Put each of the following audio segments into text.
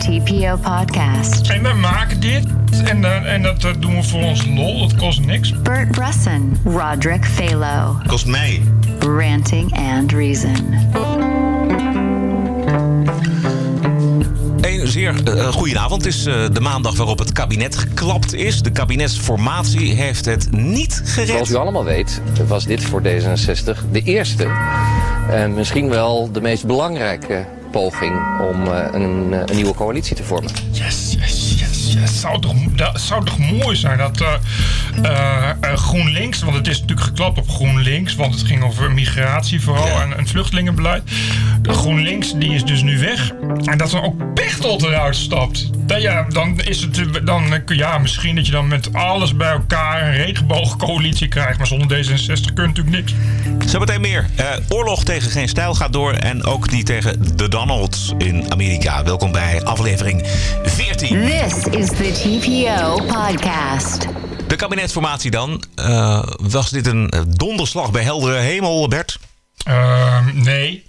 TPO podcast. En we maken dit en, uh, en dat uh, doen we voor ons lol, dat kost niks. Bert Bresson, Roderick Phalo. Kost mij. Ranting and Reason. Een zeer uh, goede avond. Het is uh, de maandag waarop het kabinet geklapt is. De kabinetsformatie heeft het niet gered. Zoals u allemaal weet, was dit voor D66 de eerste en misschien wel de meest belangrijke poging om uh, een, een, nieuwe coalitie te vormen. Yes, yes, yes, yes. Zou toch, dat zou toch mooi zijn dat uh, GroenLinks, want het is natuurlijk geklapt op GroenLinks, want het ging over migratie vooral ja. en, en, vluchtelingenbeleid. GroenLinks die is dus nu weg. En dat dan ook Pechtold eruit stapt. Dan, ja, dan is het dan, ja, misschien dat je dan met alles bij elkaar een regenboogcoalitie krijgt. Maar zonder D66 kun je natuurlijk niks. Zometeen meer. oorlog tegen geen stijl gaat door en ook die tegen de Donald in Amerika. Welkom bij aflevering 14. This is the TPO podcast. De kabinetsformatie dan. Uh, was dit een donderslag bij heldere hemel, Bert? Uh, nee.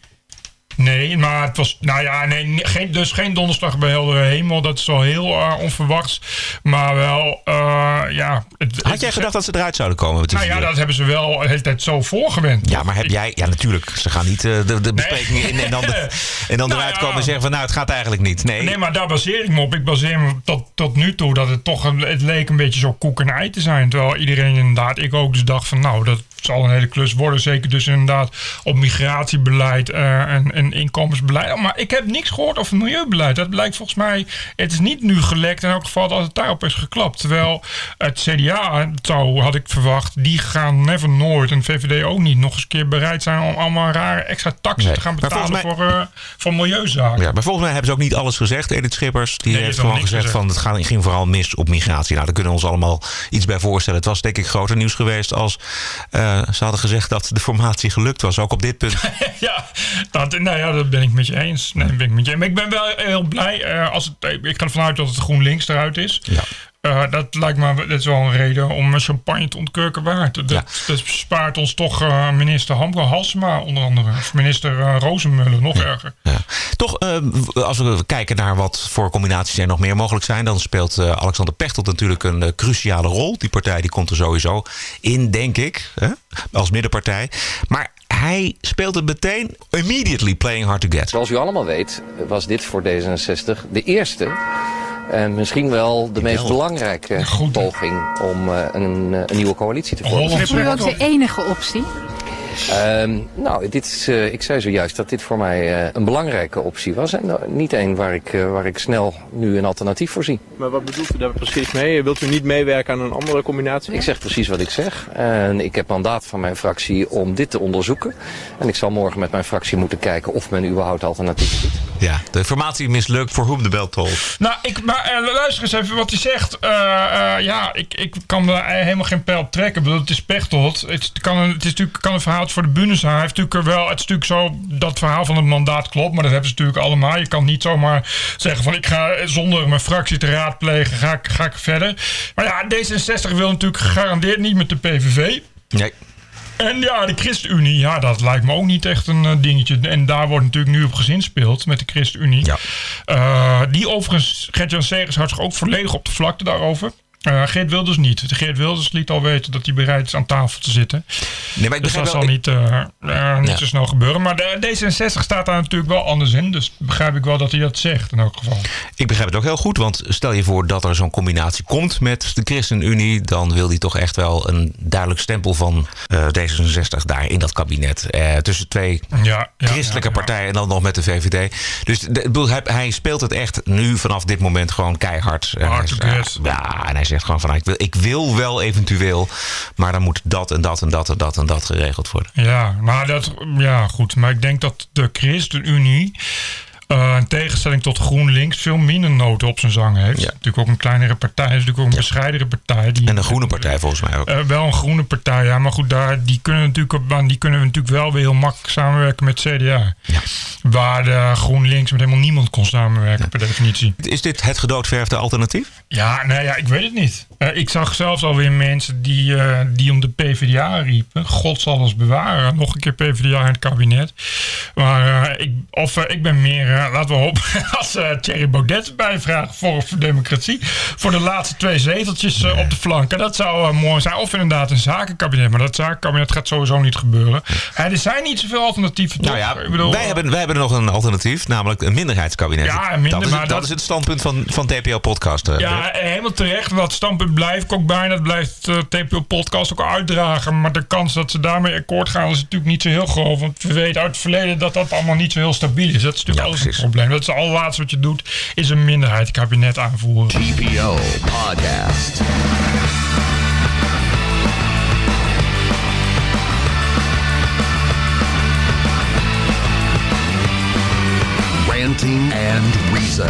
Nee, maar het was, nou ja, nee, geen, dus geen donderslag bij heldere hemel. Dat is wel heel uh, onverwachts. Maar wel, uh, ja. Het, Had jij gedacht dat ze eruit zouden komen? Nou ja, dat hebben ze wel de hele tijd zo voorgewend. Ja, maar heb jij, ja natuurlijk, ze gaan niet uh, de, de bespreking in en dan, de, en dan nou eruit komen ja. en zeggen van nou, het gaat eigenlijk niet. Nee. nee, maar daar baseer ik me op. Ik baseer me tot, tot nu toe dat het toch, het leek een beetje zo koek en ei te zijn. Terwijl iedereen inderdaad, ik ook dus dacht van nou, dat zal een hele klus worden. Zeker dus inderdaad op migratiebeleid uh, en, en inkomensbeleid. Maar ik heb niks gehoord over milieubeleid. Dat blijkt volgens mij, het is niet nu gelekt in elk geval dat het daarop is geklapt. Terwijl het CDA, zo had ik verwacht, die gaan never nooit, en VVD ook niet, nog eens een keer bereid zijn om allemaal rare extra taxen nee. te gaan betalen mij, voor, uh, voor milieuzaken. Ja, maar volgens mij hebben ze ook niet alles gezegd. Edith Schippers, die nee, heeft gewoon gezegd, gezegd van het ging, ging vooral mis op migratie. Nou, daar kunnen we ons allemaal iets bij voorstellen. Het was denk ik groter nieuws geweest als uh, ze hadden gezegd dat de formatie gelukt was, ook op dit punt. ja, dat, nou ja, dat ben ik met je eens. Nee, ben ik, met je. Maar ik ben wel heel blij. Uh, als het, ik ga ervan uit dat het GroenLinks eruit is. Ja. Uh, dat lijkt me dat is wel een reden om champagne te ontkurken waard. Dat, ja. dat spaart ons toch uh, minister Hamke Halsema onder andere. Of minister uh, Rozenmuller, nog ja. erger. Ja. Toch, als we kijken naar wat voor combinaties er nog meer mogelijk zijn... dan speelt Alexander Pechtold natuurlijk een cruciale rol. Die partij die komt er sowieso in, denk ik, hè? als middenpartij. Maar hij speelt het meteen immediately playing hard to get. Zoals u allemaal weet was dit voor D66 de eerste... En misschien wel de meest belangrijke Goed. poging om uh, een, een, nieuwe coalitie te vormen. Is dat ook de enige optie? Um, nou, dit is, uh, ik zei zojuist dat dit voor mij uh, een belangrijke optie was. En uh, niet één waar ik, waar ik snel nu een alternatief voor zie. Maar wat bedoelt u daar precies mee? Wilt u niet meewerken aan een andere combinatie? Ik zeg precies wat ik zeg. En ik heb mandaat van mijn fractie om dit te onderzoeken. En ik zal morgen met mijn fractie moeten kijken of men überhaupt alternatieven biedt. Ja, de formatie mislukt voor whom de bel tolt. Nou, ik, maar luister eens even wat hij zegt. ja, ik, ik kan er helemaal geen pijl op trekken. Ik bedoel, het is Pechtold. Het, kan een, het is natuurlijk kan een verhaal voor de Bundeshaar. Heeft natuurlijk wel, het is natuurlijk zo, dat verhaal van het mandaat klopt, maar dat hebben ze natuurlijk allemaal. Je kan niet zomaar zeggen van ik ga zonder mijn fractie te raadplegen, ga ik, ga ik verder. Maar ja, D66 wil natuurlijk gegarandeerd niet met de PVV. Nee. En ja, de ChristenUnie, ja, dat lijkt me ook niet echt een uh, dingetje. En daar wordt natuurlijk nu op gezinspeeld met de ChristenUnie. Ja. Uh, die overigens, Gert-Jan Segers houdt zich ook volledig op de vlakte daarover. Uh, Geert Wilders niet. Geert Wilders liet al weten dat hij bereid is aan tafel te zitten. Nee, maar ik dus dat wel, zal ik... niet, uh, uh, niet ja. zo snel gebeuren. Maar de, D66 staat daar natuurlijk wel anders in. Dus begrijp ik wel dat hij dat zegt in elk geval. Ik begrijp het ook heel goed. Want stel je voor dat er zo'n combinatie komt met de ChristenUnie. Dan wil hij toch echt wel een duidelijk stempel van D66 daar in dat kabinet. tussen twee ja, ja, christelijke partijen en dan nog met de VVD. Dus de, hij, hij, speelt het echt nu vanaf dit moment gewoon keihard. Hard ja, en hij zegt gewoon van ik wil, ik wil wel eventueel, maar dan moet dat en dat en dat en dat en dat geregeld worden. Ja, maar dat, ja goed. Maar ik denk dat de ChristenUnie uh, in tegenstelling tot GroenLinks veel minder noten op zijn zang heeft. Ja. Natuurlijk ook een kleinere partij, is natuurlijk ook een ja. bescheidere partij. Die, en een groene partij volgens mij ook. Uh, wel een groene partij, ja. Maar goed, daar, die, kunnen natuurlijk, die kunnen we natuurlijk wel weer heel makkelijk samenwerken met CDA. Ja. Waar de GroenLinks met helemaal niemand kon samenwerken per definitie. Is dit het gedoodverfde alternatief? Ja, nee, ja, ik weet het niet. Eh, ik zag zelfs alweer mensen die, eh, die om de PvdA riepen. God zal ons bewaren. Nog een keer PvdA in het kabinet. Maar eh, ik, of, ik ben meer, laten we hopen, als Thierry Baudet bijvraagt voor, voor democratie. Voor de laatste twee zeteltjes op de flanken. Dat zou mooi zijn. Of inderdaad een zakenkabinet. Maar dat zakenkabinet gaat sowieso niet gebeuren. Er zijn niet zoveel alternatieven. Nou ja, Ik bedoel, wij, hebben, wij hebben nog een alternatief, namelijk een minderheidskabinet. Ja, minder, dat, is, maar dat, dat- is het standpunt van, van TPO Podcast. Ja, helemaal terecht. Dat standpunt blijf ik ook bijna. Dat blijft uh, TPO Podcast ook uitdragen. Maar de kans dat ze daarmee akkoord gaan is natuurlijk niet zo heel groot. Want we weten uit het verleden dat dat allemaal niet zo heel stabiel is. Dat is natuurlijk Ja, precies. een probleem. Dat is het allerlaatste wat je doet, is een minderheidskabinet aanvoeren. TPO Podcast. Ranting and Reason.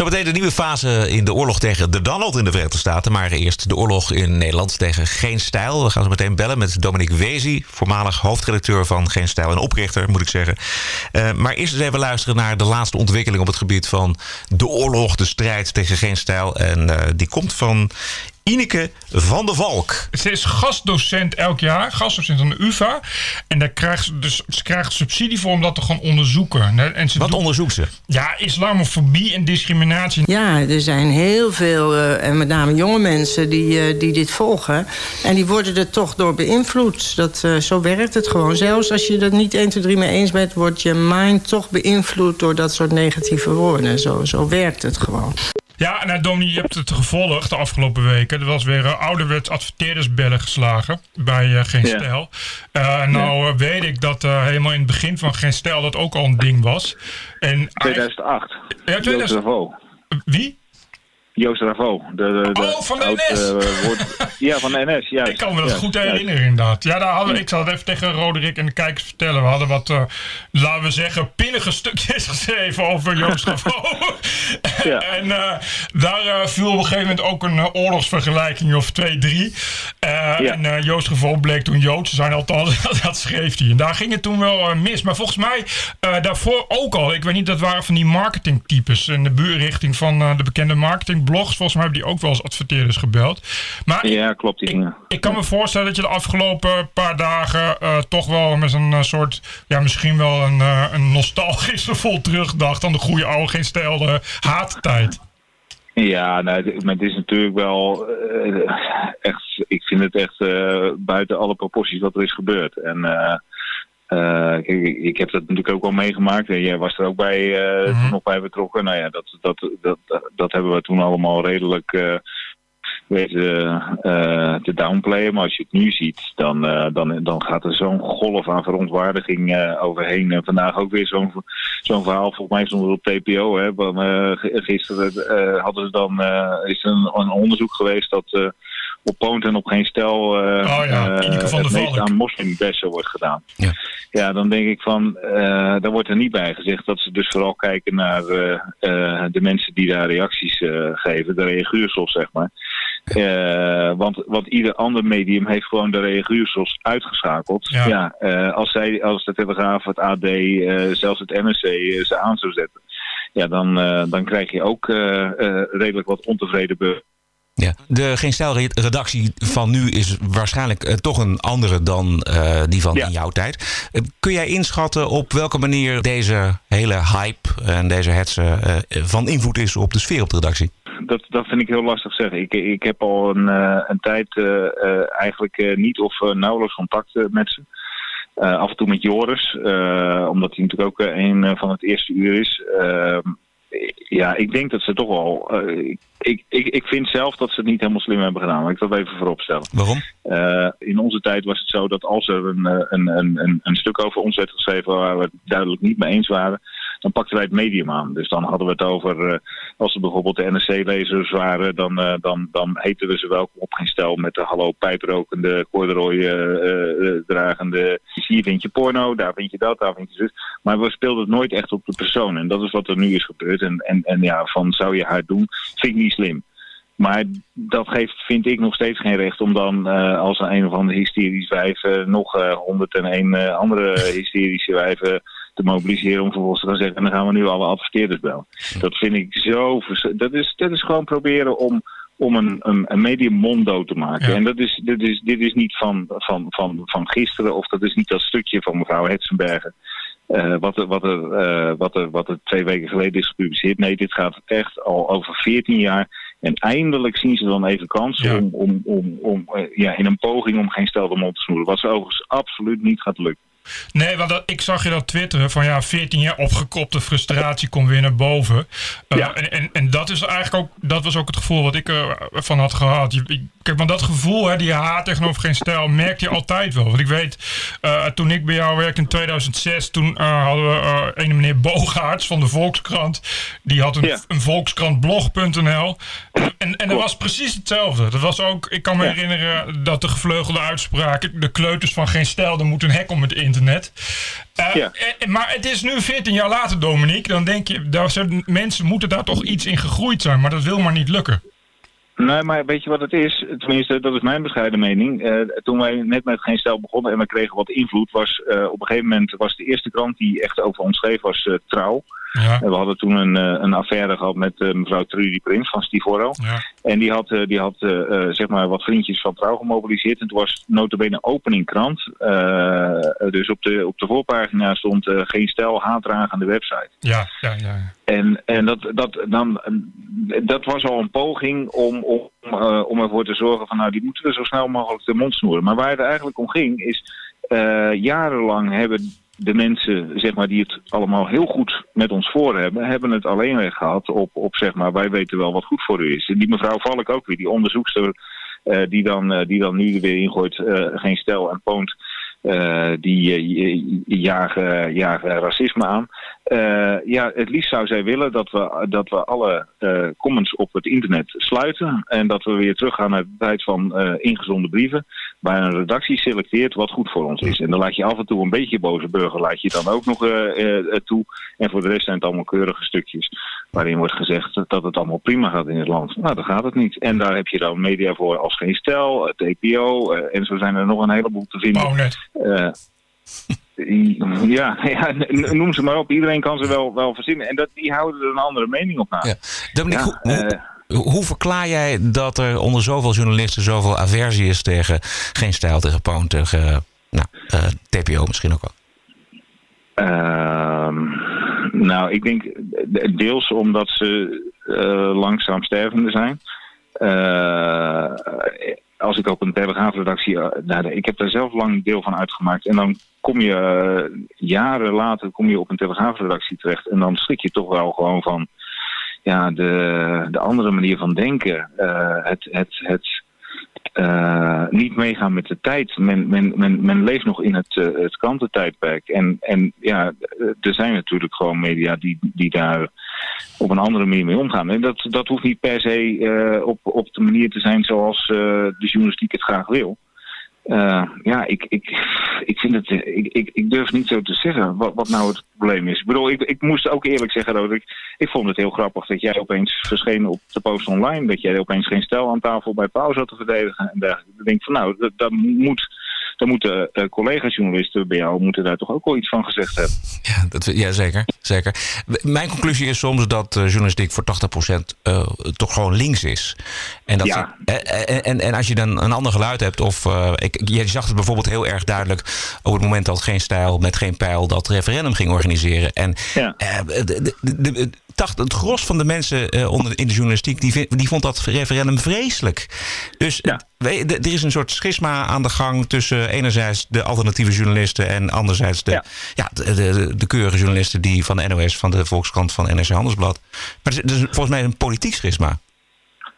Zometeen de nieuwe fase in de oorlog tegen de Donald in de Verenigde Staten. Maar eerst de oorlog in Nederland tegen Geen Stijl. We gaan zo meteen bellen met Dominique Wezi, voormalig hoofdredacteur van Geen Stijl en oprichter, moet ik zeggen. Eh, maar eerst even luisteren naar de laatste ontwikkeling op het gebied van de oorlog, de strijd tegen Geen Stijl. En eh, die komt van Ineke van der Valk. Ze is gastdocent elk jaar, gastdocent aan de UvA. En daar krijgt ze, dus, ze krijgt subsidie voor om dat te gaan onderzoeken. En ze Wat doet- onderzoekt ze? Ja, islamofobie en discriminatie. Ja, er zijn heel veel, eh, en met name jonge mensen, die, eh, die dit volgen. En die worden er toch door beïnvloed. Dat, eh, zo werkt het gewoon. Zelfs als je dat niet 1, 2, 3 mee eens bent... wordt je mind toch beïnvloed door dat soort negatieve woorden. Zo, zo werkt het gewoon. Ja, nou je hebt het gevolgd de afgelopen weken. Er was weer uh, ouderwets adverteerdersbellen geslagen bij eh, Geen Ja. Stijl. Eh, nou weet ik dat helemaal in het begin van Geen Stijl dat ook al een ding was. En 2008. Ja, Joost 2000 Ravo. Wie? Joost Ravo. De, de, de Oh, van de oud, NS. eh, woord- ja, van de NS, juist. Ik kan me dat goed juist. herinneren inderdaad. Ja, daar hadden, we- ik zal het even tegen Roderick en de kijkers vertellen. We hadden wat, eh, laten we zeggen, pinnige stukjes geschreven over Joost Ravo. Ja. en eh, daar viel op een gegeven moment ook een oorlogsvergelijking of twee, drie. En Joost Ravo bleek toen Joods te zijn, althans, dat schreef hij. En daar ging het toen wel mis. Maar volgens mij daarvoor ook al. Ik weet niet, dat waren van die marketingtypes in de buurrichting van de bekende marketingblogs. Volgens mij hebben die ook wel eens adverteerders gebeld. Maar ik- Ja, klopt. Die gingen. ik kan me voorstellen dat je de afgelopen paar dagen eh, toch wel met een eh, soort, ja, misschien wel een, eh, een nostalgisch gevoel terugdacht aan de goede oude geen stijl eh, haattijd. Ja, nou, het- is natuurlijk wel echt. Ik vind het echt buiten alle proporties wat er is gebeurd. En eh, ik, ik heb dat natuurlijk ook al meegemaakt. En jij was er ook bij, eh, Mhm. toen nog bij betrokken. Nou ja, dat, dat, dat, dat, hebben we toen allemaal redelijk. eh weten te downplayen. Maar als je het nu ziet, dan, dan, dan gaat er zo'n golf aan verontwaardiging overheen. En vandaag ook weer zo'n zo'n verhaal. Volgens mij stond het op TPO. Hè, van, gisteren hadden ze dan, is er een, een onderzoek geweest dat op Poont en op geen stel eh Oh ja, van het meest aan moslimbessen wordt gedaan. Ja. Ja, dan denk ik van, eh daar wordt er niet bij gezegd dat ze dus vooral kijken naar eh, eh, de mensen die daar reacties eh, geven, de reaguursels zeg maar. Eh, want, want ieder ander medium heeft gewoon de reaguursels uitgeschakeld. Ja. Ja, eh, als, zij, als de Telegraaf, het AD, eh, zelfs het NRC ze aan zou zetten, ja, dan, eh, dan krijg je ook redelijk wat ontevreden burgers. Ja. De Geen Stijl-redactie van nu is waarschijnlijk eh, toch een andere dan eh, die van Ja. in jouw tijd. Eh, kun jij inschatten op welke manier deze hele hype en deze hetze van invloed is op de sfeer op de redactie? dat, dat vind ik heel lastig zeggen. Ik, ik heb al een, een tijd eigenlijk niet of nauwelijks contact met ze. Af en toe met Joris, omdat hij natuurlijk ook een van het eerste uur is. Ja, ik denk dat ze toch wel. eh, ik, ik, ik vind zelf dat ze het niet helemaal slim hebben gedaan. Laat ik dat even voorop stellen. Waarom? Eh, in onze tijd was het zo dat als er een, eh, een, een, een, een stuk over ons werd geschreven waar we het duidelijk niet mee eens waren, dan pakten wij het medium aan. Dus dan hadden we het over, eh, als er bijvoorbeeld de NRC-lezers waren, dan, eh, dan, dan heten we ze welkom op geen stel met de hallo pijprokende, corduroy eh, dragende. Hier vind je porno, daar vind je dat, daar vind je zus. Maar we speelden het nooit echt op de persoon. En dat is wat er nu is gebeurd. En, en, en ja, van zou je haar doen, vind ik niet slim. Maar dat geeft, vind ik, nog steeds geen recht om dan als een, een of andere hysterisch wijf eh, nog eh 101 eh, andere hysterische wijven te mobiliseren om vervolgens te gaan zeggen, en dan gaan we nu alle adverteerders bellen. Dat vind ik zo, dat is, dat is gewoon proberen om, om een, een, een medium monddood te maken. Ja. En dat is, dit, is, dit is niet van, van, van, van gisteren, of dat is niet dat stukje van mevrouw Hetzenberger. eh, wat, er, wat, er, eh, wat, er, wat er twee weken geleden is gepubliceerd. Nee, dit gaat echt al over 14 jaar. En eindelijk zien ze dan even kans Ja. om, om, om, om eh, ja, in een poging om geen stel de mond te snoeren. Wat ze overigens absoluut niet gaat lukken. Nee, want dat, ik zag je dat twitteren van ja, 14 jaar opgekropte frustratie komt weer naar boven. Eh, Ja. en, en, en dat is eigenlijk ook, dat was ook het gevoel wat ik ervan had gehad. Je, kijk, maar dat gevoel, hè, die haat tegenover geen stijl, merk je altijd wel. Want ik weet, eh, toen ik bij jou werkte in 2006, toen eh, hadden we eh een meneer Boogaerts van de Volkskrant. Die had een, Ja. een volkskrantblog.nl. En, en dat was precies hetzelfde. Dat was ook, ik kan me Ja. herinneren dat de gevleugelde uitspraak, de kleuters van geen stijl, er moet een hek om het internet. Eh, Ja. eh, maar het is nu 14 jaar later, Dominique. Dan denk je, daar zijn, mensen moeten daar toch iets in gegroeid zijn. Maar dat wil maar niet lukken. Nee, maar weet je wat het is? Tenminste, dat is mijn bescheiden mening. Eh, toen wij net met Geen Stel begonnen en we kregen wat invloed, was eh, op een gegeven moment was de eerste krant die echt over ons schreef, was eh, Trouw. Ja, En we hadden toen een, eh, een affaire gehad met eh, mevrouw Trudy Prins van Stivoro. ja, En die had, eh, die had zeg maar wat vriendjes van Trouw gemobiliseerd. En toen was notabene opening krant. Eh, dus op de, op de voorpagina stond geen stijl haatdragen aan de website. ja, ja. ja. En, en dat, dat, dan, dat was al een poging om, om, om ervoor te zorgen van nou die moeten we zo snel mogelijk de mond snoeren. Maar waar het eigenlijk om ging is jarenlang hebben de mensen zeg maar, die het allemaal heel goed met ons voor hebben, hebben het alleen weer gehad op, op zeg maar wij weten wel wat goed voor u is. En die mevrouw Valk ook weer, die onderzoekster eh, die, dan, eh, die dan nu er weer ingooit, eh, geen stel en poont. die jagen, jagen racisme aan. Ja, het liefst zou zij willen dat we, dat we alle comments op het internet sluiten. En dat we weer teruggaan naar de tijd van ingezonde brieven. Waar een redactie selecteert wat goed voor ons is. En dan laat je af en toe een beetje boze burger laat je dan ook nog eh, eh, toe. En voor de rest zijn het allemaal keurige stukjes. Waarin wordt gezegd dat het allemaal prima gaat in het land. Nou, dat gaat het niet. En daar heb je dan media voor als geen stel, het EPO. eh, en zo zijn er nog een heleboel te vinden. Eh, ja, ja, noem ze maar op. Iedereen kan ze wel, wel verzinnen. En dat, die houden er een andere mening op na. Ja. Dominique, Ja, hoe, hoe- verklaar jij dat er onder zoveel journalisten zoveel aversie is tegen geen stijl, tegen Poon, tegen nou, eh, TPO misschien ook wel? Ehm, nou, ik denk deels omdat ze eh, langzaam stervende zijn. Eh, als ik op een telegraafredactie... nou, ik heb daar zelf lang deel van uitgemaakt. En dan kom je jaren later kom je op een telegraafredactie terecht. En dan schrik je toch wel gewoon van ja, de, de andere manier van denken. Eh, het... het, het eh, niet meegaan met de tijd. Men, men, men, men leeft nog in het, uh, het krantentijdperk. En, en ja, er zijn natuurlijk gewoon media die, die daar op een andere manier mee omgaan. En dat, dat hoeft niet per se op, op de manier te zijn zoals de journalistiek het graag wil. Uh, ja, ik, ik, ik vind het. Ik, ik, ik durf niet zo te zeggen wat, wat nou het probleem is. Ik bedoel, ik, ik moest ook eerlijk zeggen dat ik. Ik vond het heel grappig dat jij opeens verscheen op de post online. Dat jij opeens geen stel aan tafel bij pauze had te verdedigen. En dergelijke. Ik denk van nou, dat, dat moet. Dan moeten uh, collega-journalisten bij jou moeten daar toch ook wel iets van gezegd hebben. Ja, dat, ja zeker, zeker. Mijn conclusie is soms dat uh, journalistiek voor 80% uh, toch gewoon links is. En, dat ja. en, en, en, als je dan een ander geluid hebt, of ik, je zag het bijvoorbeeld heel erg duidelijk op het moment dat geen stijl met geen pijl dat referendum ging organiseren. En ja. de, de, de, de, het gros van de mensen uh, onder, in de journalistiek die, die vond dat referendum vreselijk. Dus ja. we, de, er is een soort schisma aan de gang tussen enerzijds de alternatieve journalisten en anderzijds de, ja. ja de, de, de, keurige journalisten die van de NOS, van de Volkskrant, van NRC Handelsblad. Maar het is, het is volgens mij een politiek schisma.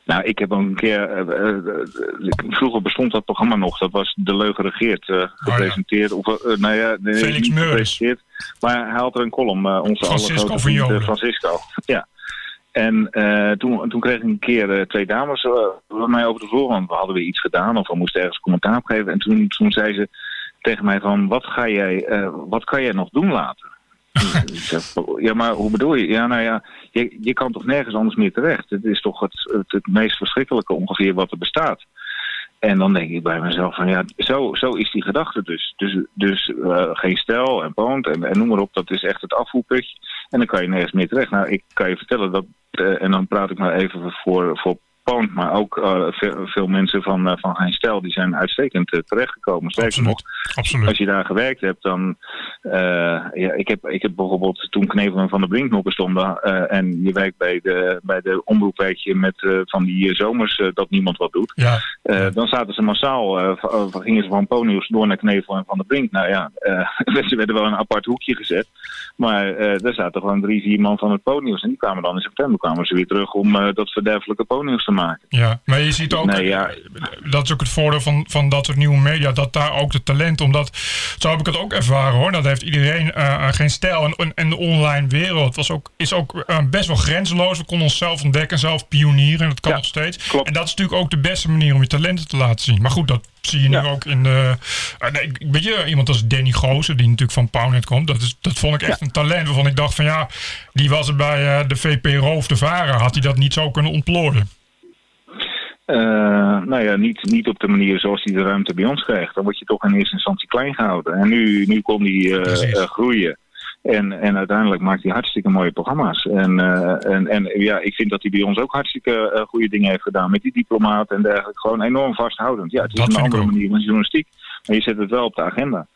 Nou, ik heb een keer. Uh, uh, vroeger bestond dat programma nog. Dat was De Leugen Regeert uh, gepresenteerd. Oh, ja. Of, nou ja, nee, Felix niet Meurs. Maar hij had er een column. onze Francisco van Joden. Francisco. Ja. En toen, toen kreeg ik een keer twee dames bij mij over de vloer. Want we hadden weer iets gedaan of we moesten ergens commentaar op geven. En toen, toen zei ze tegen mij van, wat, ga jij, wat kan jij nog doen later? ja, maar hoe bedoel je? Ja, nou ja, je, je kan toch nergens anders meer terecht. Het is toch het, het, het, meest verschrikkelijke ongeveer wat er bestaat. En dan denk ik bij mezelf van ja, zo, zo is die gedachte dus. Dus, dus uh, geen stijl en poont en, en, noem maar op, dat is echt het afvoerputje. En dan kan je nergens meer terecht. Nou, ik kan je vertellen dat, uh, en dan praat ik maar even voor, voor Poont, maar ook eh, veel, mensen van, eh, van Geen Stijl, die zijn uitstekend uh, terechtgekomen. Sterker nog, Absoluut. als je daar gewerkt hebt, dan... eh, ja, ik, heb, ik heb bijvoorbeeld toen Knevel en Van der Brink nog bestonden... eh, en je werkt bij de, bij de omroep je, met eh, van die eh, zomers eh, dat niemand wat doet. Ja, Eh, dan zaten ze massaal, eh, eh, gingen ze van Ponius door naar Knevel en Van der Brink. Nou ja, eh, ze werden wel in een apart hoekje gezet. Maar eh daar zaten gewoon drie, vier man van het Ponius. En die kwamen dan in september kwamen ze weer terug om eh, dat verderfelijke Ponius te maken. ja. Maar je ziet ook, Nee, ja. dat is ook het voordeel van, van dat soort nieuwe media, dat daar ook de talent, omdat, zo heb ik het ook ervaren hoor, dat heeft iedereen eh, eh, geen stijl. En, en, de online wereld was ook, is ook eh, best wel grenzeloos. We konden onszelf ontdekken, zelf pionieren en dat kan Ja, nog steeds. klopt. En dat is natuurlijk ook de beste manier om je talenten te laten zien. Maar goed, dat zie je nu ook in de... nee, weet je, iemand als Danny Goosen, die natuurlijk van Pownet komt, dat, is, dat vond ik echt een talent. Waarvan ik dacht van ja, die was er bij de VPRO of de VARA, had hij dat niet zo kunnen ontplooien. Eh, nou ja, niet, niet op de manier zoals hij de ruimte bij ons krijgt. Dan word je toch in eerste instantie klein gehouden. En nu, nu kon hij eh, eh, groeien. En, en uiteindelijk maakt hij hartstikke mooie programma's. En, en, en ja, ik vind dat hij bij ons ook hartstikke goede dingen heeft gedaan. Met die diplomaat en dergelijke. Gewoon enorm vasthoudend. Ja, het is Dat een andere manier van journalistiek. Maar je zet het wel op de agenda.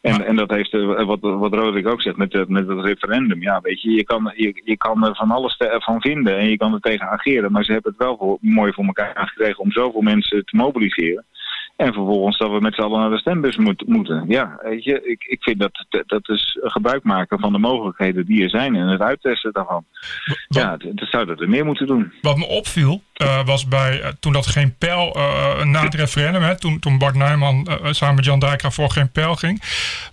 En, en dat heeft, eh, wat, wat Roderick ook zegt met, met het referendum. Ja, weet je, je kan, je, je kan er van alles te- van vinden en je kan er tegen ageren. Maar ze hebben het wel voor, mooi voor elkaar gekregen om zoveel mensen te mobiliseren. En vervolgens dat we met z'n allen naar de stembus moet, moeten. Ja, weet je, ik, ik vind dat, dat, is gebruik maken van de mogelijkheden die er zijn en het uittesten daarvan. Ja, dat zouden er meer moeten doen. Wat me opviel, eh, was bij eh, toen dat geen pijl eh, na het referendum, hè, toen, toen Bart Nijman samen met Jan Dijkgraaf voor geen pijl ging,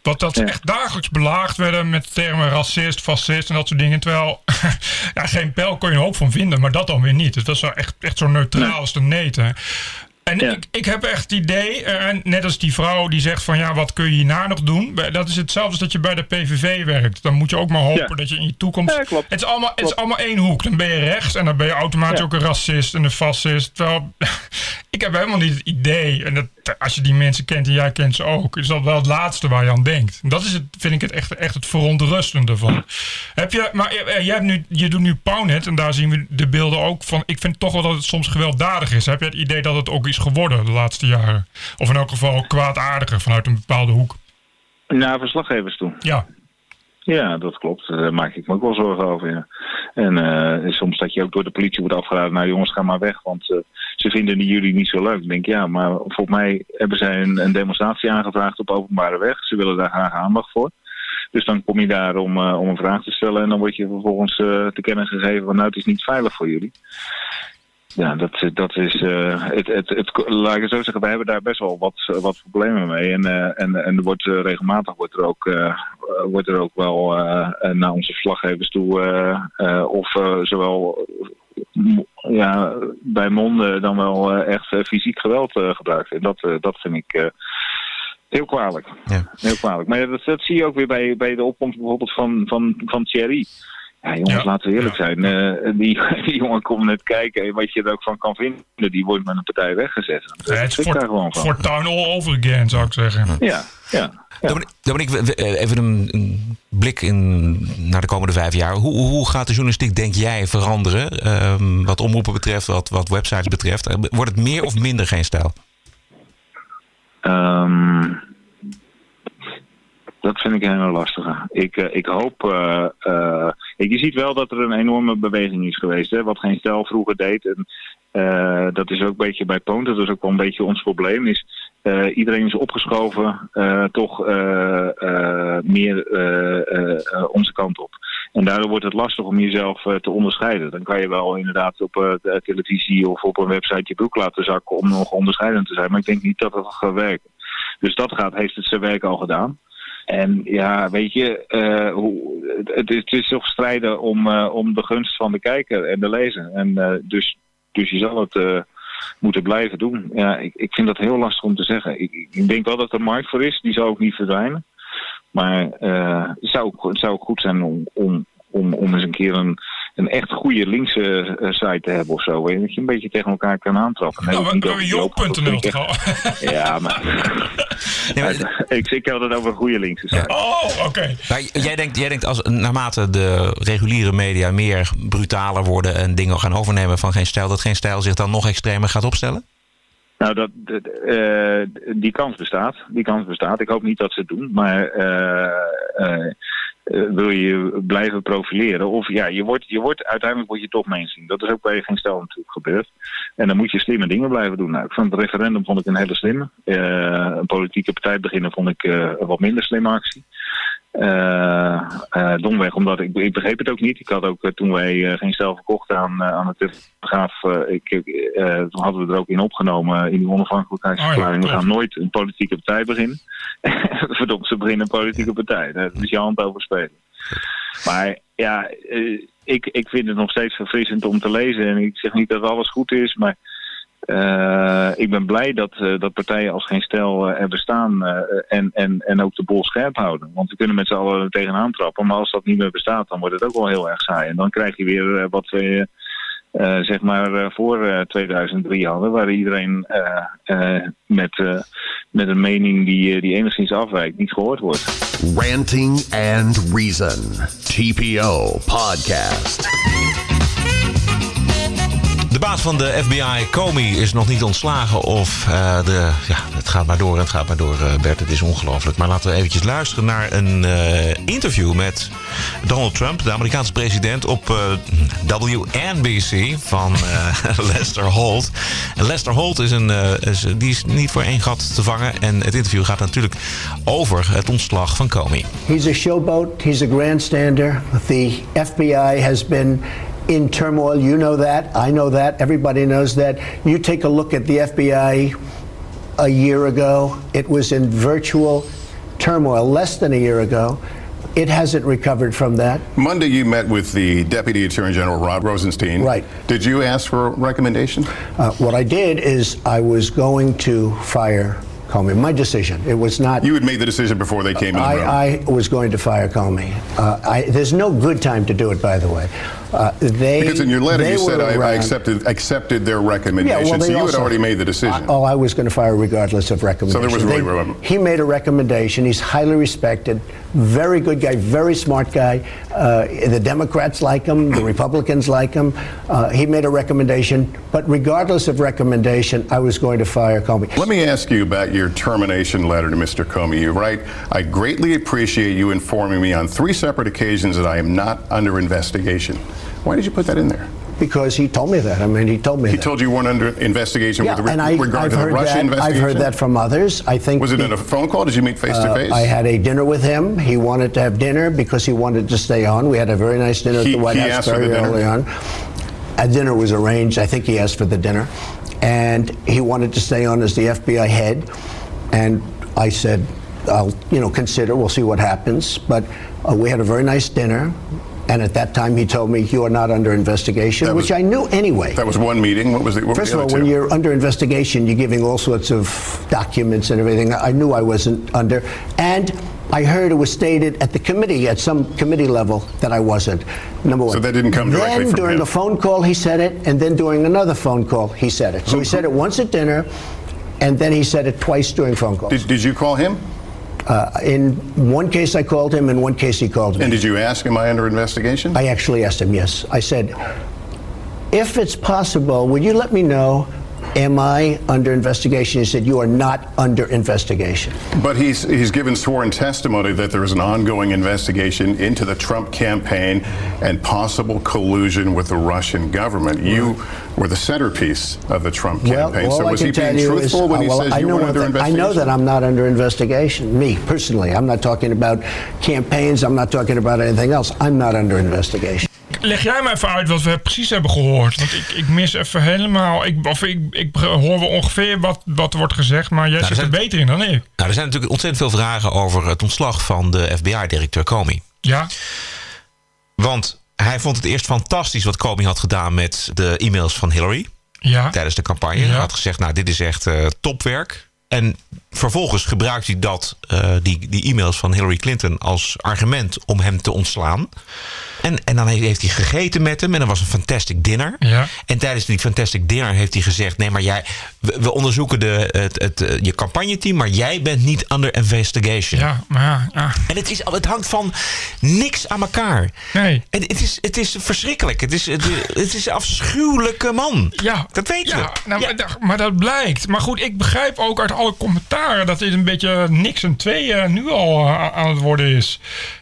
wat dat ze Ja. echt dagelijks belaagd werden met termen racist, fascist en dat soort dingen. Terwijl ja, geen pijl kon je een hoop van vinden, maar dat dan weer niet. Dus dat is wel echt, echt zo neutraal als de neten. En Ja. ik, ik heb echt het idee, eh, en net als die vrouw die zegt van ja, wat kun je hierna nog doen? Dat is hetzelfde als dat je bij de PVV werkt. Dan moet je ook maar hopen Ja. dat je in je toekomst... Ja, klopt. Het is, allemaal, het is allemaal één hoek. Dan ben je rechts en dan ben je automatisch ook een racist en een fascist. Terwijl, ik heb helemaal niet het idee, en dat, als je die mensen kent en jij kent ze ook, is dat wel het laatste waar je aan denkt. En dat is het, vind ik het echt, echt het verontrustende van. Heb je, maar eh, jij hebt nu, je doet nu Pownet en daar zien we de beelden ook van. Ik vind toch wel dat het soms gewelddadig is. Heb je het idee dat het ook is geworden de laatste jaren? Of in elk geval kwaadaardiger vanuit een bepaalde hoek? Naar verslaggevers toe. Ja, Ja, dat klopt. Daar maak ik me ook wel zorgen over. Ja. En eh, soms dat je ook door de politie wordt afgeraden. Nou jongens, ga maar weg, want eh, ze vinden jullie niet zo leuk. Ik denk ja, maar volgens mij hebben zij een, een demonstratie aangevraagd op openbare weg. Ze willen daar graag aandacht voor. Dus dan kom je daar om, eh, om een vraag te stellen en dan word je vervolgens te kennen gegeven van nou het is niet veilig voor jullie. Ja, dat, dat is, eh, het, het, het, laat ik het zo zeggen, wij hebben daar best wel wat, wat problemen mee. En, eh, en, en er wordt eh, regelmatig wordt er ook, wordt er ook wel naar onze verslaggevers toe, of zowel ja, bij monden dan wel echt fysiek geweld gebruikt. En dat, dat vind ik heel kwalijk. Ja. Heel kwalijk. Maar dat, dat zie je ook weer bij, bij de opkomst bijvoorbeeld van, van, van Thierry. Ja, jongens, Ja, laten we eerlijk ja. zijn. Eh, die, die jongen komt net kijken. En wat je er ook van kan vinden, die wordt met een partij weggezet. Ja, het is voor, van. fortuin all over again, zou ik zeggen. Ja, ja. ja. Dominique, Dominique, we- we- even een, een blik in, naar de komende vijf jaar. Hoe, hoe gaat de journalistiek, denk jij, veranderen? Ehm, wat omroepen betreft, wat, wat websites betreft. Eh, Wordt het meer of minder geen stijl? Ehm, dat vind ik een hele lastige. Ik, eh, ik hoop. eh, eh, je ziet wel dat er een enorme beweging is geweest. Hè, wat geen stel vroeger deed. En, dat is ook een beetje bij Poont. Dat is ook wel een beetje ons probleem. Is, iedereen is opgeschoven toch meer onze kant op. En daardoor wordt het lastig om jezelf te onderscheiden. Dan kan je wel inderdaad op televisie of op een website je broek laten zakken om nog onderscheidend te zijn. Maar ik denk niet dat dat gaat werken. Dus dat gaat, heeft het zijn werk al gedaan. En ja, weet je, eh, het, is, het is toch strijden om, eh, om de gunst van de kijker en de lezer. En eh, dus, dus je zal het moeten blijven doen. Ja, ik, ik vind dat heel lastig om te zeggen. Ik, ik denk wel dat er markt voor is, die zal ook niet verdwijnen. Maar het, zou, het zou ook goed zijn om, om, om, om eens een keer een, een echt goede linkse site te hebben of zo. hè. Dat je een beetje tegen elkaar kan aantrappen. Nee, Nou, niet we hebben ik toch al? Ja, maar... Nee, maar- ik, ik had het over goede linkse site. Oh, oké. Maar jij denkt, jij denkt als naarmate de reguliere media meer brutaler worden en dingen gaan overnemen van geen stijl, dat geen stijl zich dan nog extremer gaat opstellen? Nou, dat, dat, eh, die kans bestaat. Die kans bestaat. Ik hoop niet dat ze het doen. Maar eh, eh, eh, wil je blijven profileren? Of ja, je wordt, je wordt, uiteindelijk word je toch mainstream. Dat is ook bij geen stel natuurlijk gebeurd. En dan moet je slimme dingen blijven doen. Nou, vond het referendum vond ik een hele slimme. Eh, een politieke partij beginnen vond ik eh, een wat minder slimme actie. Eh, eh, domweg, omdat ik, ik begreep het ook niet. Ik had ook eh, toen wij geen stel verkochten aan, aan de Telegraaf, ik, toen hadden we er ook in opgenomen in die onafhankelijkheidsverklaring. Oh ja, we gaan nooit een politieke partij beginnen. Verdomd, ze beginnen een politieke partij. Daar is je hand over spelen. Maar ja, ik, ik vind het nog steeds verfrissend om te lezen. En ik zeg niet dat alles goed is, maar eh, ik ben blij dat, eh, dat partijen als geen stel eh, er bestaan en, en, en ook de bol scherp houden. Want we kunnen met z'n allen tegenaan trappen. Maar als dat niet meer bestaat, dan wordt het ook wel heel erg saai. En dan krijg je weer wat we zeg maar voor eh, 2003 hadden. Waar iedereen met, met een mening die, die enigszins afwijkt niet gehoord wordt. Ranting and Reason. TPO Podcast. De baas van de FBI, Comey, is nog niet ontslagen. Of eh, de. Ja, het gaat maar door het gaat maar door, eh, Bert. Het is ongelooflijk. Maar laten we eventjes luisteren naar een eh, interview met Donald Trump, de Amerikaanse president, op WNBC van Lester Holt. Lester Holt is een, die is niet voor één gat te vangen. En het interview gaat natuurlijk over het ontslag van Comey. He's a showboat. He's a grandstander. The FBI has been in turmoil. You know that. I know that. Everybody knows that. You take a look at the FBI a year ago, it was in virtual turmoil less than a year ago. It hasn't recovered from that. Monday, you met with the Deputy Attorney General Rod Rosenstein. Right. Did you ask for a recommendation? Uh, what I did is I was going to fire Comey. My decision. It was not. You had made the decision before they came in the room. I, I was going to fire Comey. Uh, I, there's no good time to do it, by the way. Uh, they because in your letter you said I, I accepted accepted their recommendation. Yeah, well, so you had already made the decision. Oh, I was going to fire regardless of recommendation. So there was really They-. He made a recommendation. He's highly respected, very good guy, very smart guy. Uh, the Democrats like him, the Republicans like him. Uh, he made a recommendation, but regardless of recommendation, I was going to fire Comey. Let me ask you about your termination letter to Mr. Comey. You write, I greatly appreciate you informing me on three separate occasions that I am not under investigation. Why did you put that in there? Because he told me that. I mean, he told me He that. told you weren't under investigation yeah, with re- and I, regard I've to the heard Russia that. I've heard that from others. I think. Was it the- in a phone call? Did you meet face to Uh, face? I had a dinner with him. He wanted to have dinner because he wanted to stay on. We had a very nice dinner He- at the White he House asked for very the dinner? early on. A dinner was arranged. I think he asked for the dinner, and he wanted to stay on as the FBI head. And I said, "I'll, you know, consider. We'll see what happens." But uh, we had a very nice dinner. And at that time, he told me, "You are not under investigation," was- which I knew anyway. That was one meeting. What was the? What First of all, when you're under investigation, you're giving all sorts of documents and everything. I knew I wasn't under. And I heard it was stated at the committee, at some committee level, that I wasn't. Number one. So that didn't come directly Then from during him. the phone call, he said it, and then during another phone call, he said it. So he said it once at dinner, and then he said it twice during phone calls. Did, did you call him? Uh, in one case, I called him. In one case, he called me. And did you ask, am I under investigation? I actually asked him, yes. I said, if it's possible, would you let me know, am I under investigation? He said, you are not under investigation. But he's he's given sworn testimony that there is an ongoing investigation into the Trump campaign and possible collusion with the Russian government. You were the centerpiece of the Trump campaign. all so I was he being you is, truthful when he well, says I you know were under thing. I know that I'm not under investigation. Me, personally. I'm not talking about campaigns. I'm not talking about anything else. I'm not under investigation. Leg jij me even uit wat we precies hebben gehoord. Want ik, ik mis even helemaal. Ik, of ik, ik hoor wel ongeveer wat, wat er wordt gezegd. Maar jij Nou, zit er er beter in dan ik. Nou, er zijn natuurlijk ontzettend veel vragen over het ontslag van de FBI-directeur Comey. Ja, Want hij vond het eerst fantastisch wat Comey had gedaan met de e-mails van Hillary ja. tijdens de campagne. Ja. Hij had gezegd, nou, dit is echt eh, topwerk. En vervolgens gebruikt hij dat, eh, die, die e-mails van Hillary Clinton als argument om hem te ontslaan. En, en dan heeft hij gegeten met hem en er was een fantastic dinner. Ja. En tijdens die fantastic dinner heeft hij gezegd: Nee, maar jij, we, we onderzoeken de, het, het, eh, je campagneteam, maar jij bent niet under investigation. Ja, maar ja, ja. En het, is, het hangt van niks aan elkaar. Nee. En het is, het is verschrikkelijk. Het is, het, het is een afschuwelijke man. Ja, Dat weten ja, we. nou, Maar, dat, maar dat blijkt. Maar goed, ik begrijp ook uit alle dat dit een beetje niks en twee eh, nu al eh, aan het worden is.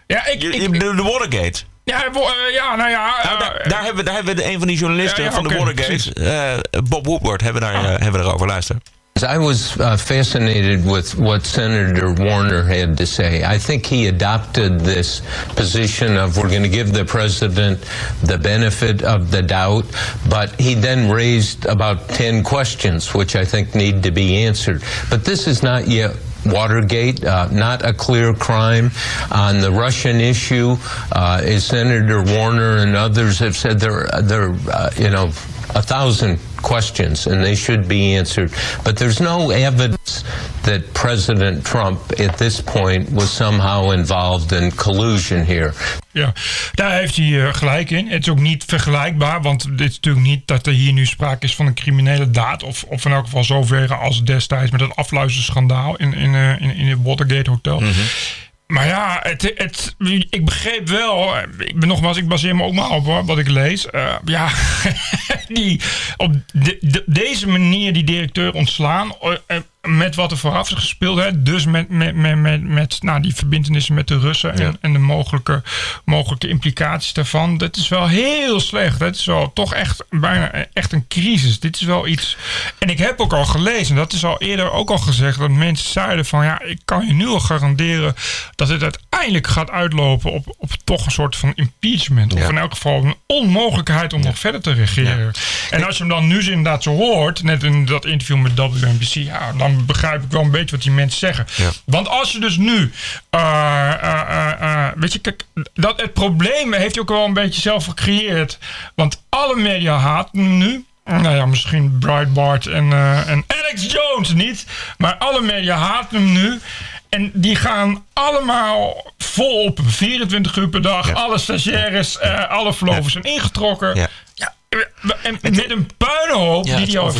Ja, ik, ik, de, de Watergate. ja, eh, ja, nou ja. Nou, daar, daar hebben we, daar hebben we een van die journalisten Ja, ja, van de Watergate, Bob Woodward, hebben, daar, eh, hebben we erover luisteren. I was uh, fascinated with what Senator Warner had to say. I think he adopted this position of we're going to give the president the benefit of the doubt, but he then raised about 10 questions, which I think need to be answered. But this is not yet Watergate, uh, not a clear crime. On the Russian issue, uh, as Senator Warner and others have said, there, are there, uh, you know, a thousand questions and they should be answered. But there's no evidence that President Trump at this point was somehow involved in collusion here. Ja, daar heeft hij eh, gelijk in. Het is ook niet vergelijkbaar, want dit is natuurlijk niet dat er hier nu sprake is van een criminele daad. Of, of in elk geval zover als destijds met het afluisterschandaal in, in, eh, in, in het Watergate Hotel. Maar ja, het, het, ik begreep wel, ik ben nogmaals, ik baseer me ook maar op hoor, wat ik lees. Eh, ja, die op de- de- deze manier die directeur ontslaan, eh, eh, met wat er vooraf is gespeeld, hè, dus met, met, met, met, met nou, die verbindenissen met de Russen en, en de mogelijke, mogelijke implicaties daarvan, dat is wel heel slecht. Het is wel toch echt bijna echt een crisis. Dit is wel iets. En ik heb ook al gelezen, dat is al eerder ook al gezegd, dat mensen zeiden van ja, ik kan je nu al garanderen dat het uiteindelijk gaat uitlopen op, op toch een soort van impeachment. Of Ja. in elk geval een onmogelijkheid om nog verder te regeren. En als je hem dan nu inderdaad zo hoort, net in dat interview met WNBC, ja, dan begrijp ik wel een beetje wat die mensen zeggen. Ja. Want als je dus nu, eh, eh, eh, weet je, kijk, dat het probleem heeft hij ook wel een beetje zelf gecreëerd. Want alle media haten hem nu. Nou ja, misschien Breitbart en, en Alex Jones niet. Maar alle media haten hem nu. En die gaan allemaal volop, 24 uur per dag. Ja. Alle stagiaires, alle verloven zijn ingetrokken. Ja. Ja, en met een puinhoop Ja, die hij al.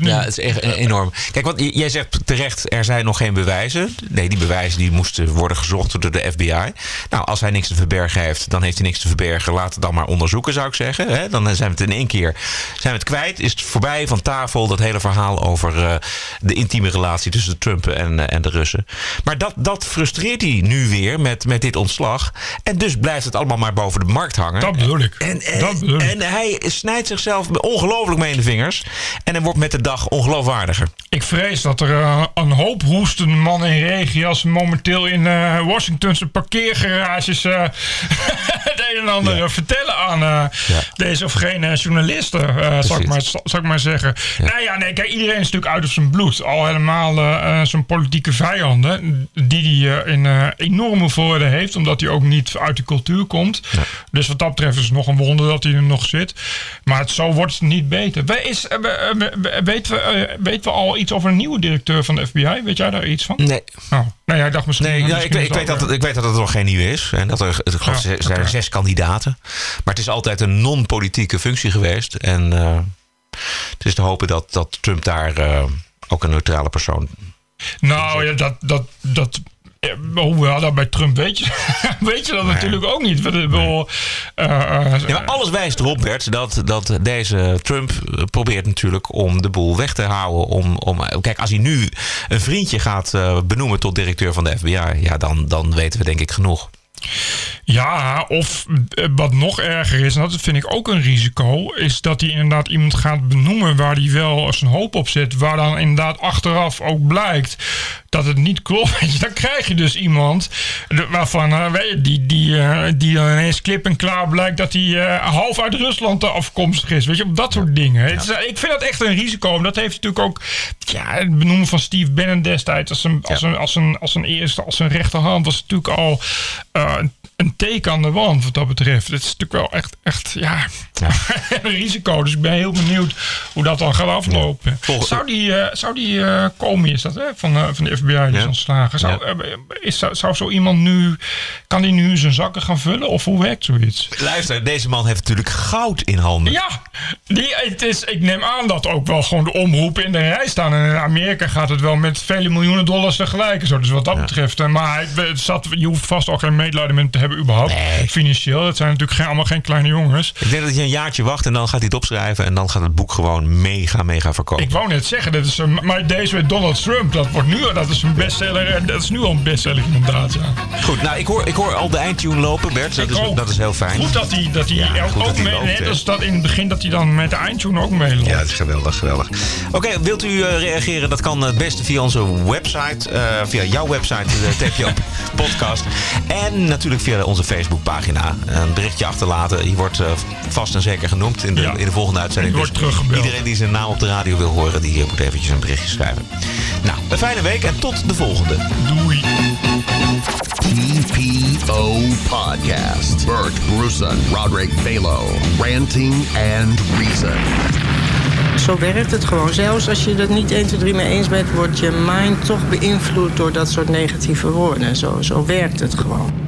Ja, het is echt enorm. Kijk, want jij zegt terecht, er zijn nog geen bewijzen. Nee, die bewijzen die moesten worden gezocht door de FBI. Nou, als hij niks te verbergen heeft, dan heeft hij niks te verbergen. Laat het dan maar onderzoeken, zou ik zeggen. Hè? Dan zijn we het in één keer zijn we het kwijt. Is het voorbij van tafel, dat hele verhaal over eh, de intieme relatie tussen Trump en, eh, en de Russen. Maar dat, dat frustreert hij nu weer met, met dit ontslag. En dus blijft het allemaal maar boven de markt hangen. Dat bedoel ik. En, en, Dat bedoel ik. en hij snijdt zichzelf ongelooflijk mee in de vingers. En hij wordt met de dag ongeloofwaardiger. Ik vrees dat er eh, een hoop hoestende mannen in regias momenteel in eh Washingtonse parkeergarages eh, het een en ander vertellen aan deze of geen journalisten, zal, ik maar, zal ik maar zeggen. Nou ja, nee, kijk, iedereen is natuurlijk uit op zijn bloed. Al helemaal zijn politieke vijanden, die hij in enorme voordelen heeft, omdat hij ook niet uit de cultuur komt. Dus wat dat betreft is het nog een wonder dat hij er nog zit. Maar het, zo wordt het niet beter. We is, eh, weten, we, eh, weten we al iets over een nieuwe directeur van de FBI? Weet jij daar iets van? Nee. Oh, nou ja, ik dacht misschien... Nee, ja, ik, misschien ik, weet dat, het- ik weet dat het nog geen nieuwe is. En dat er, ik geloof, Ja, er zijn zes kandidaten. Maar het is altijd een non-politieke functie geweest. En eh, het is te hopen dat, dat Trump daar eh, ook een neutrale persoon... Nou ja, dat... dat, dat eh, Hoewel, dat bij Trump weet je, weet je dat natuurlijk ook niet. Bedoel, eh, eh, Ja, maar alles wijst erop, Bert, dat, dat deze Trump eh, probeert natuurlijk om de boel weg te houden. Om, om, kijk, als hij nu een vriendje gaat eh, benoemen tot directeur van de FBI, ja, dan, dan weten we denk ik genoeg. Ja, of eh, wat nog erger is, en dat vind ik ook een risico, is dat hij inderdaad iemand gaat benoemen waar hij wel zijn hoop op zet, waar dan inderdaad achteraf ook blijkt dat het niet klopt. Dan krijg je dus iemand waarvan eh, die, die, eh, die dan ineens klip en klaar blijkt dat hij half uit Rusland afkomstig is. Weet je, op dat soort dingen. Ik vind dat echt een risico. En dat heeft natuurlijk ook ja, het benoemen van Steve Bannon destijds als een, als een, als een, als een eerste, als een rechterhand, was natuurlijk al eh, een- een teken aan de wand wat dat betreft. Het is natuurlijk wel echt, echt ja, een risico. Dus ik ben heel benieuwd hoe dat dan gaat aflopen. Zou die, eh, zou die uh, Comey, is dat hè, van, uh, van de FBI, die is ontslagen. Zou, is, zou, zo iemand nu, kan die nu zijn zakken gaan vullen? Of hoe werkt zoiets? Luister, deze man heeft natuurlijk goud in handen. Ja, die, het is, ik neem aan dat ook wel gewoon de omroepen in de rij staan. En in Amerika gaat het wel met vele miljoenen dollars tegelijk. Zo. Dus wat dat betreft. Maar het zat, je hoeft vast ook geen medelijden te hebben überhaupt. Financieel. Het zijn natuurlijk geen, allemaal geen kleine jongens. Ik denk dat je een jaartje wacht en dan gaat hij het opschrijven. En dan gaat het boek gewoon mega, mega verkopen. Ik wou net zeggen, dat is een, maar deze met Donald Trump, dat, wordt nu, dat is een bestseller. Dat is nu al een bestseller inderdaad. Ja. Goed, nou ik hoor, ik hoor al de eindtune lopen, Bert. Dat, is, dat is heel fijn. Goed dat hij, dat hij ja, ook, ook mee, net als dat in het begin, dat hij dan met de eindtune ook meeloopt. Ja, dat is geweldig, geweldig. Oké, wilt u uh, reageren? Dat kan het beste via onze website. Uh, via jouw website, de TPO podcast. En natuurlijk via onze Facebookpagina. Een berichtje achterlaten. Je wordt uh, vast en zeker genoemd in de, in de volgende uitzending. dus iedereen die zijn naam op de radio wil horen, die moet eventjes een berichtje schrijven. Nou, een fijne week en tot de volgende. Doei. TPO Podcast. Bert Brussen, Roderick Balo. Ranting and Reason. Zo werkt het gewoon. Zelfs als je het niet 1, 2, 3 mee eens bent, wordt je mind toch beïnvloed door dat soort negatieve woorden. Zo, zo werkt het gewoon.